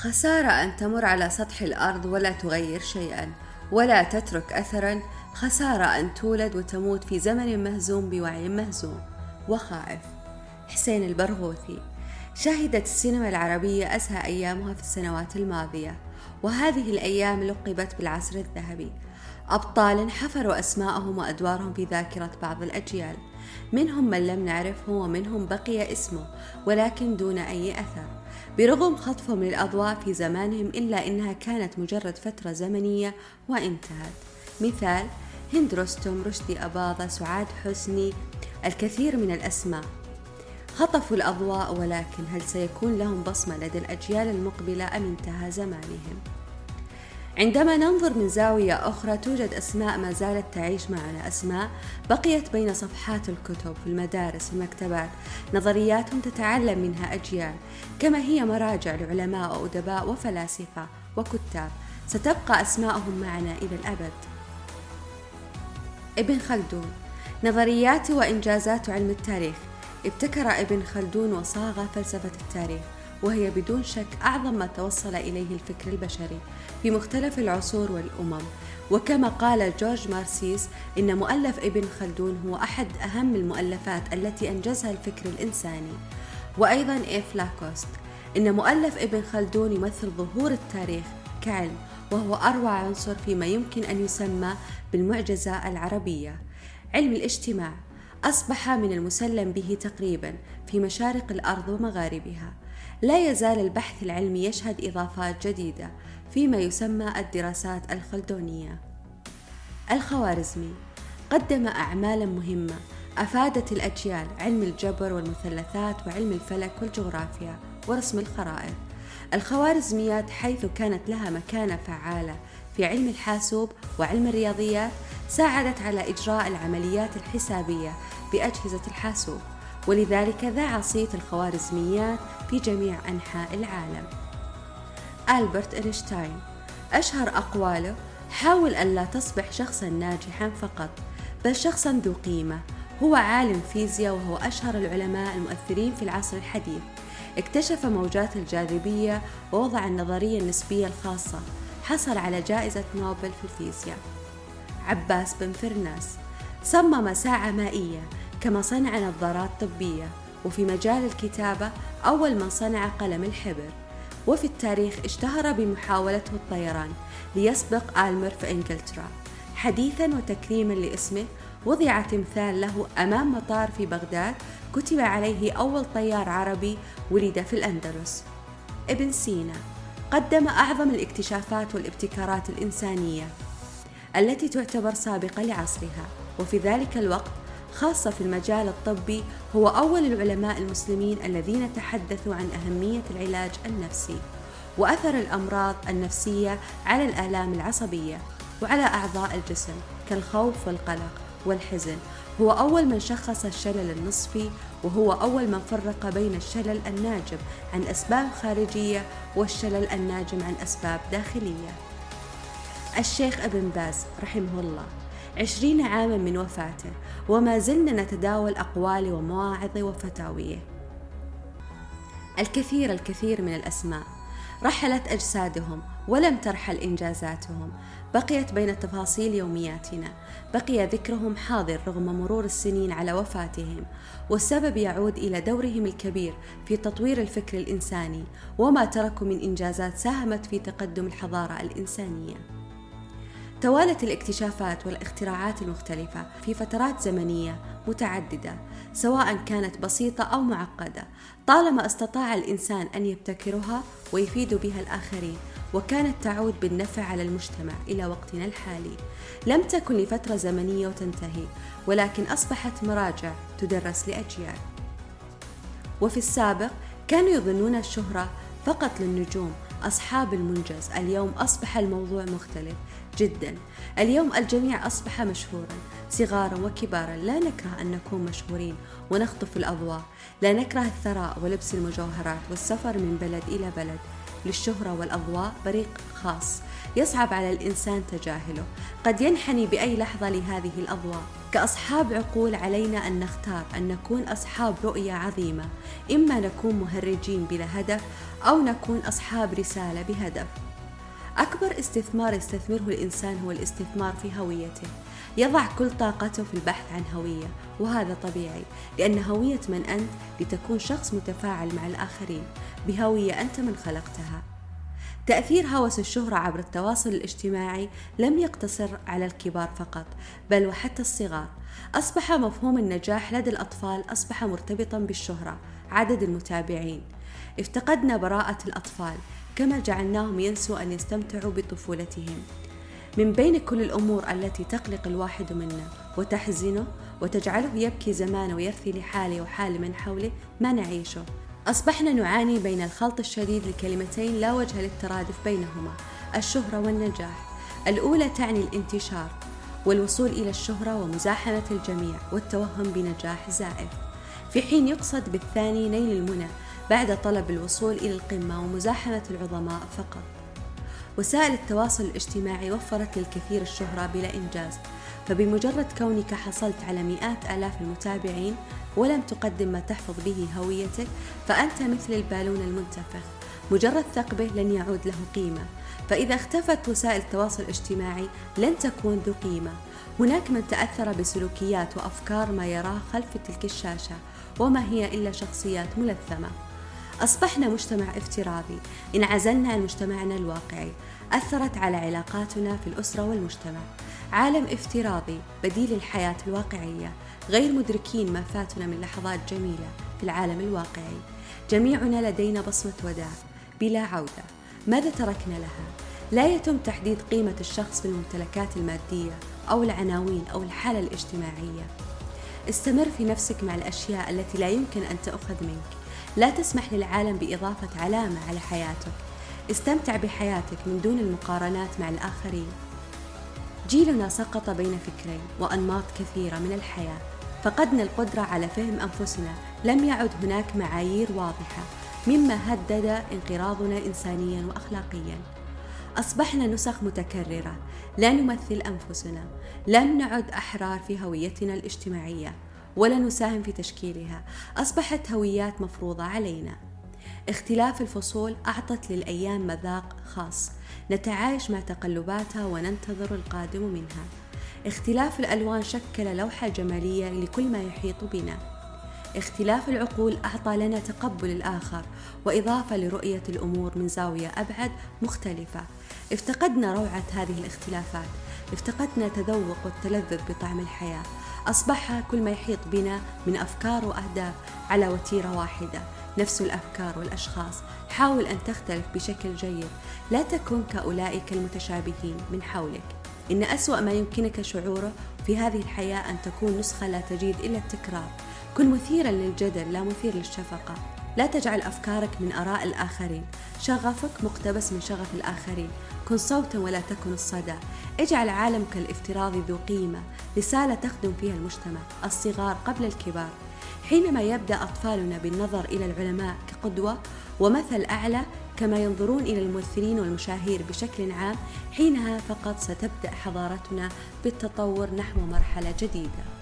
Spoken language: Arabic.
خسارة أن تمر على سطح الأرض ولا تغير شيئا ولا تترك أثرا. خسارة أن تولد وتموت في زمن مهزوم بوعي مهزوم. وخائف. حسين البرغوثي. شهدت السينما العربية أسهى أيامها في السنوات الماضية وهذه الأيام لقبت بالعصر الذهبي. أبطال حفروا أسماءهم وأدوارهم في ذاكرة بعض الأجيال. منهم من لم نعرفه ومنهم بقي اسمه ولكن دون أي أثر. برغم خطفهم للأضواء في زمانهم إلا إنها كانت مجرد فترة زمنية وانتهت مثال هند رستم رشدي أباظة سعاد حسني الكثير من الأسماء خطفوا الأضواء ولكن هل سيكون لهم بصمة لدى الأجيال المقبلة أم انتهى زمانهم؟ عندما ننظر من زاوية أخرى توجد أسماء ما زالت تعيش معنا. أسماء بقيت بين صفحات الكتب في المدارس في المكتبات. نظريات تتعلم منها أجيال كما هي مراجع لعلماء وأدباء وفلاسفة وكتاب. ستبقى أسماءهم معنا إلى الأبد. ابن خلدون. نظرياته وإنجازات علم التاريخ. ابتكر ابن خلدون وصاغ فلسفة التاريخ. وهي بدون شك أعظم ما توصل إليه الفكر البشري في مختلف العصور والأمم. وكما قال جورج مارسيس إن مؤلف ابن خلدون هو أحد أهم المؤلفات التي أنجزها الفكر الإنساني. وأيضا إيف لاكوست إن مؤلف ابن خلدون يمثل ظهور التاريخ كعلم وهو أروع عنصر فيما يمكن أن يسمى بالمعجزة العربية. علم الاجتماع أصبح من المسلم به تقريبا في مشارق الأرض ومغاربها. لا يزال البحث العلمي يشهد إضافات جديدة فيما يسمى الدراسات الخلدونية. الخوارزمي قدم أعمالا مهمة أفادت الأجيال علم الجبر والمثلثات وعلم الفلك والجغرافيا ورسم الخرائط. الخوارزميات حيث كانت لها مكانة فعالة في علم الحاسوب وعلم الرياضيات ساعدت على إجراء العمليات الحسابية بأجهزة الحاسوب. ولذلك ذاع صيت الخوارزميات في جميع أنحاء العالم. ألبرت إينشتاين أشهر أقواله حاول ألا تصبح شخصا ناجحا فقط بل شخصا ذو قيمة. هو عالم فيزياء وهو أشهر العلماء المؤثرين في العصر الحديث. اكتشف موجات الجاذبية ووضع النظرية النسبية الخاصة. حصل على جائزة نوبل في الفيزياء. عباس بن فرناس صمم ساعة مائية. كما صنع نظارات طبية وفي مجال الكتابة أول من صنع قلم الحبر. وفي التاريخ اشتهر بمحاولته الطيران ليسبق آلمر في إنجلترا. حديثا وتكريما لاسمه وضع تمثال له أمام مطار في بغداد كتب عليه أول طيار عربي ولد في الأندلس. ابن سينا قدم أعظم الاكتشافات والابتكارات الإنسانية التي تعتبر سابقة لعصرها. وفي ذلك الوقت خاصة في المجال الطبي هو أول العلماء المسلمين الذين تحدثوا عن أهمية العلاج النفسي. وأثر الأمراض النفسية على الآلام العصبية وعلى أعضاء الجسم كالخوف والقلق والحزن. هو أول من شخص الشلل النصفي وهو أول من فرق بين الشلل الناجم عن أسباب خارجية والشلل الناجم عن أسباب داخلية. الشيخ ابن باز رحمه الله. عشرين عاما من وفاته وما زلنا نتداول أقواله ومواعظه وفتاوية. الكثير الكثير من الأسماء رحلت أجسادهم ولم ترحل إنجازاتهم. بقيت بين تفاصيل يومياتنا. بقي ذكرهم حاضر رغم مرور السنين على وفاتهم. والسبب يعود إلى دورهم الكبير في تطوير الفكر الإنساني وما تركوا من إنجازات ساهمت في تقدم الحضارة الإنسانية. توالت الاكتشافات والاختراعات المختلفة في فترات زمنية متعددة سواء كانت بسيطة أو معقدة. طالما استطاع الإنسان أن يبتكرها ويفيد بها الآخرين وكانت تعود بالنفع على المجتمع إلى وقتنا الحالي. لم تكن لفترة زمنية وتنتهي ولكن أصبحت مراجع تدرس لأجيال. وفي السابق كانوا يظنون الشهرة فقط للنجوم أصحاب المنجز. اليوم أصبح الموضوع مختلف جدا. اليوم الجميع أصبح مشهورا صغارا وكبارا. لا نكره أن نكون مشهورين ونخطف الأضواء. لا نكره الثراء ولبس المجوهرات والسفر من بلد إلى بلد. للشهرة والأضواء بريق خاص يصعب على الإنسان تجاهله. قد ينحني بأي لحظة لهذه الأضواء. كأصحاب عقول علينا أن نختار أن نكون أصحاب رؤية عظيمة. إما نكون مهرجين بلا هدف أو نكون أصحاب رسالة بهدف. أكبر استثمار يستثمره الإنسان هو الاستثمار في هويته. يضع كل طاقته في البحث عن هوية وهذا طبيعي لأن هوية من أنت لتكون شخص متفاعل مع الآخرين بهوية أنت من خلقتها. تأثير هوس الشهرة عبر التواصل الاجتماعي لم يقتصر على الكبار فقط بل وحتى الصغار. أصبح مفهوم النجاح لدى الأطفال أصبح مرتبطا بالشهرة عدد المتابعين. افتقدنا براءة الأطفال. كما جعلناهم ينسوا أن يستمتعوا بطفولتهم. من بين كل الأمور التي تقلق الواحد منا وتحزنه وتجعله يبكي زمانه ويرثي لحاله وحال من حوله ما نعيشه؟ أصبحنا نعاني بين الخلط الشديد لكلمتين لا وجه للترادف بينهما الشهرة والنجاح. الأولى تعني الانتشار والوصول إلى الشهرة ومزاحمة الجميع والتوهم بنجاح زائف. في حين يقصد بالثاني نيل المنى بعد طلب الوصول إلى القمة ومزاحمة العظماء فقط. وسائل التواصل الاجتماعي وفرت للكثير الشهرة بلا إنجاز فبمجرد كونك حصلت على مئات آلاف المتابعين ولم تقدم ما تحفظ به هويتك فأنت مثل البالون المنتفخ. مجرد ثقبه لن يعود له قيمة. فإذا اختفت وسائل التواصل الاجتماعي لن تكون ذو قيمة. هناك من تأثر بسلوكيات وأفكار ما يراه خلف تلك الشاشة وما هي إلا شخصيات ملثمة. أصبحنا مجتمع افتراضي. انعزلنا عن مجتمعنا الواقعي أثرت على علاقاتنا في الأسرة والمجتمع. عالم افتراضي بديل الحياة الواقعية. غير مدركين ما فاتنا من لحظات جميلة في العالم الواقعي. جميعنا لدينا بصمة وداع بلا عودة. ماذا تركنا لها؟ لا يتم تحديد قيمة الشخص بالممتلكات المادية أو العناوين أو الحالة الاجتماعية. استمر في نفسك مع الأشياء التي لا يمكن أن تؤخذ منك. لا تسمح للعالم بإضافة علامة على حياتك. استمتع بحياتك من دون المقارنات مع الآخرين. جيلنا سقط بين فكرين وأنماط كثيرة من الحياة فقدنا القدرة على فهم أنفسنا. لم يعد هناك معايير واضحة مما هدد انقراضنا إنسانيا وأخلاقيا. أصبحنا نسخ متكررة لا نمثل أنفسنا لم نعد أحرار في هويتنا الاجتماعية. ولا نساهم في تشكيلها. أصبحت هويات مفروضة علينا. اختلاف الفصول أعطت للأيام مذاق خاص. نتعايش مع تقلباتها وننتظر القادم منها. اختلاف الألوان شكل لوحة جمالية لكل ما يحيط بنا. اختلاف العقول أعطى لنا تقبل الآخر وإضافة لرؤية الأمور من زاوية أبعد مختلفة. افتقدنا روعة هذه الاختلافات. افتقدنا تذوق والتلذذ بطعم الحياة. أصبح كل ما يحيط بنا من أفكار وأهداف على وتيرة واحدة نفس الأفكار والأشخاص. حاول أن تختلف بشكل جيد. لا تكن كأولئك المتشابهين من حولك. إن أسوأ ما يمكنك شعوره في هذه الحياة أن تكون نسخة لا تجيد إلا التكرار. كن مثيرا للجدل لا مثير للشفقة. لا تجعل أفكارك من آراء الآخرين. شغفك مقتبس من شغف الآخرين. كن صوتا ولا تكن الصدى. اجعل عالمك الافتراضي ذو قيمة. رسالة تخدم فيها المجتمع. الصغار قبل الكبار. حينما يبدأ أطفالنا بالنظر إلى العلماء كقدوة ومثل أعلى كما ينظرون إلى الممثلين والمشاهير بشكل عام حينها فقط ستبدأ حضارتنا بالتطور نحو مرحلة جديدة.